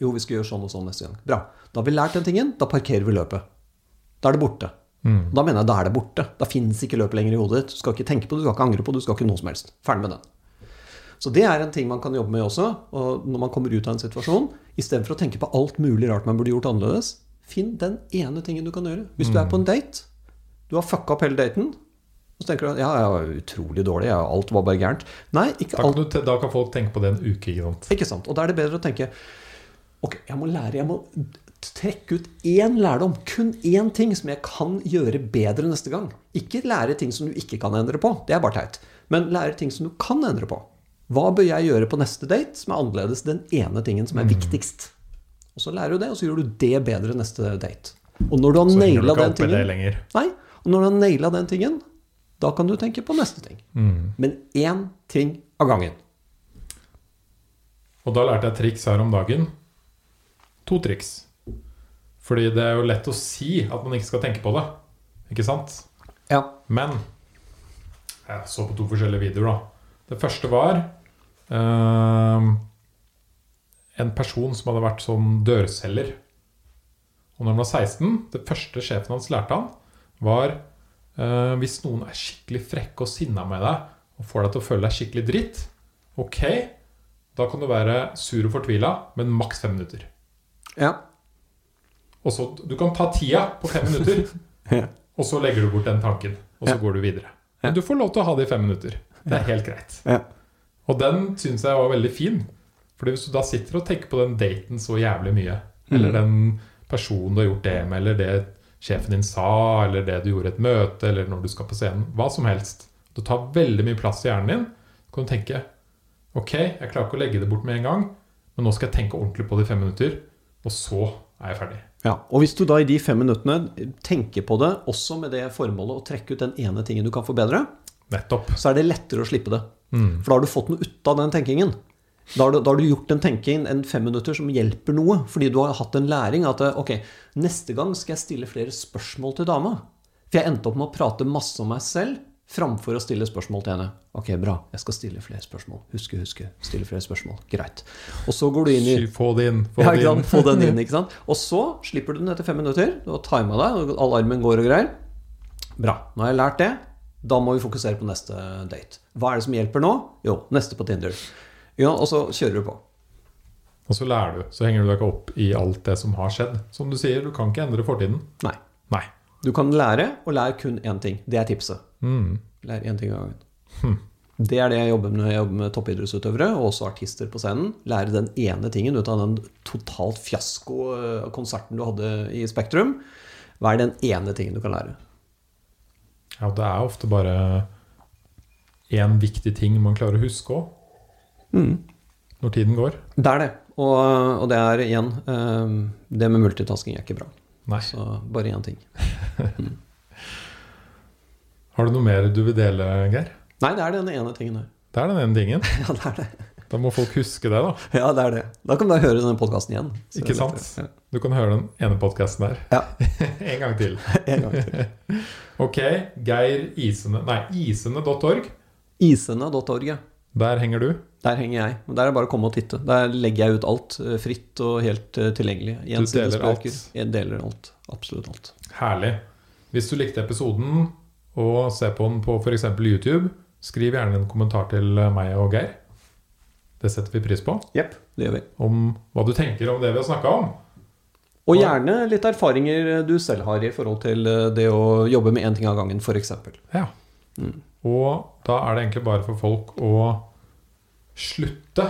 Speaker 2: Jo, vi skal gjøre sånn og sånn neste gang. Bra. Da har vi lært den tingen. Da parkerer vi løpet. Da er det borte.
Speaker 1: Mm.
Speaker 2: Da mener jeg da er det borte. Da fins ikke løpet lenger i hodet ditt. Du skal ikke tenke på det, du skal ikke angre på det, du skal ikke noe som helst. Ferdig med den. Så det er en ting man kan jobbe med også. Og når man kommer ut av en situasjon, istedenfor å tenke på alt mulig rart man burde gjort annerledes, finn den ene tingen du kan gjøre. Hvis du er på en date, du har fucka opp hele daten, og så tenker du at ja, jeg var utrolig dårlig, ja, alt var bare gærent. Nei, ikke
Speaker 1: Da
Speaker 2: alt.
Speaker 1: kan, du, da kan folk tenke på det en uke, ikke sant?
Speaker 2: Ikke sant? Og da er det bedre å tenke Ok, jeg må lære, jeg må trekke ut én lærdom. Kun én ting som jeg kan gjøre bedre neste gang. Ikke lære ting som du ikke kan endre på. Det er bare teit. Men lære ting som du kan endre på. Hva bør jeg gjøre på neste date som er annerledes den ene tingen som er viktigst? Og så lærer du det, og så gjør du det bedre neste date. Og når du har naila den tingen. Nei, og når du har naila den tingen, da kan du tenke på neste ting.
Speaker 1: Mm.
Speaker 2: Men én ting av gangen.
Speaker 1: Og da lærte jeg triks her om dagen. To triks. Fordi det er jo lett å si at man ikke skal tenke på det. Ikke sant?
Speaker 2: Ja.
Speaker 1: Men jeg så på to forskjellige videoer, da. Det første var ehm, en person som hadde vært sånn dørselger. Og når han var 16, det første sjefen hans lærte han, var eh, hvis noen er skikkelig frekke og sinna med deg og får deg til å føle deg skikkelig dritt, ok, da kan du være sur og fortvila, men maks fem minutter.
Speaker 2: Ja.
Speaker 1: Og så, Du kan ta tida på fem minutter,
Speaker 2: Ja.
Speaker 1: og så legger du bort den tanken. Og så
Speaker 2: Ja.
Speaker 1: går du videre. Men du får lov til å ha det i fem minutter. Det er helt greit.
Speaker 2: Ja.
Speaker 1: Og den syns jeg var veldig fin. Fordi hvis du da sitter og tenker på den daten så jævlig mye, eller
Speaker 2: Mm.
Speaker 1: den personen du har gjort det med, eller det sjefen din sa, eller det du gjorde i et møte, eller når du skal på scenen, hva som helst Det tar veldig mye plass i hjernen din. Så kan du tenke Ok, jeg klarer ikke å legge det bort med en gang, men nå skal jeg tenke ordentlig på det i fem minutter, og så er jeg ferdig.
Speaker 2: Ja, og hvis du da i de fem minuttene tenker på det, også med det formålet å trekke ut den ene tingen du kan forbedre,
Speaker 1: Nettopp.
Speaker 2: så er det lettere å slippe det.
Speaker 1: Mm.
Speaker 2: For da har du fått noe ut av den tenkingen. Da har, du, da har du gjort en tenking, en fem minutter, som hjelper noe. Fordi du har hatt en læring at ok, neste gang skal jeg stille flere spørsmål til dama. For jeg endte opp med å prate masse om meg selv framfor å stille spørsmål til henne. Ok, bra, jeg skal stille flere spørsmål. Huske, huske. Stille flere spørsmål. Greit. Og så går du inn i
Speaker 1: Få det inn. Få
Speaker 2: ja,
Speaker 1: inn.
Speaker 2: Få den inn, ikke sant? Og så slipper du den etter fem minutter. Du har tima deg, og alarmen går og greier. Bra. Nå har jeg lært det. Da må vi fokusere på neste date. Hva er det som hjelper nå? Jo, neste på Tinder. Ja, og så kjører du på.
Speaker 1: Og så lærer du. Så henger du deg ikke opp i alt det som har skjedd. Som du sier, du kan ikke endre fortiden.
Speaker 2: Nei.
Speaker 1: Nei.
Speaker 2: Du kan lære, og lære kun én ting. Det er tipset.
Speaker 1: Mm.
Speaker 2: Lær én ting av gangen.
Speaker 1: Hm.
Speaker 2: Det er det jeg jobber med når jeg jobber med toppidrettsutøvere, og også artister på scenen. Lære den ene tingen ut av den totalt fiasko-konserten du hadde i Spektrum. Hva er den ene tingen du kan lære?
Speaker 1: Ja, det er ofte bare én viktig ting man klarer å huske òg,
Speaker 2: Mm.
Speaker 1: når tiden går.
Speaker 2: Det er det. Og, og det er igjen eh, Det med multitasking er ikke bra.
Speaker 1: Nei.
Speaker 2: Så bare én ting.
Speaker 1: Har du noe mer du vil dele, Geir?
Speaker 2: Nei, det er den ene tingen her.
Speaker 1: Det er den ene tingen.
Speaker 2: Ja, det er det.
Speaker 1: Da må folk huske det, da.
Speaker 2: Ja, det er det. Da kan du høre denne podkasten igjen.
Speaker 1: Ikke sant?
Speaker 2: Ja.
Speaker 1: Du kan høre den ene podkasten der.
Speaker 2: Ja.
Speaker 1: en gang til.
Speaker 2: En gang til.
Speaker 1: Ok, Geir Isene Nei, isene.org.
Speaker 2: Isene.org, ja.
Speaker 1: Der henger du.
Speaker 2: Der henger jeg. Der er det bare å komme og titte. Der legger jeg ut alt eh, fritt og helt tilgjengelig. tilgjengelig.
Speaker 1: Du deler alt.
Speaker 2: Jeg deler alt. Absolutt alt.
Speaker 1: Herlig. Hvis du likte episoden og ser på den på f.eks. YouTube, skriv gjerne en kommentar til meg og Geir. Det setter vi pris på.
Speaker 2: Yep, det gjør vi.
Speaker 1: Om hva du tenker om det vi har snakka om.
Speaker 2: Og gjerne litt erfaringer du selv har i forhold til eh, det å jobbe med én ting av gangen, f.eks.
Speaker 1: Ja. Og da er det egentlig bare for folk å slutte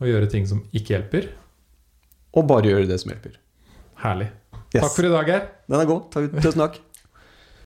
Speaker 1: å gjøre ting som ikke hjelper.
Speaker 2: Og bare gjøre det som hjelper.
Speaker 1: Herlig.
Speaker 2: Yes.
Speaker 1: Takk for i dag, Geir.
Speaker 2: Den er god. Tusen takk.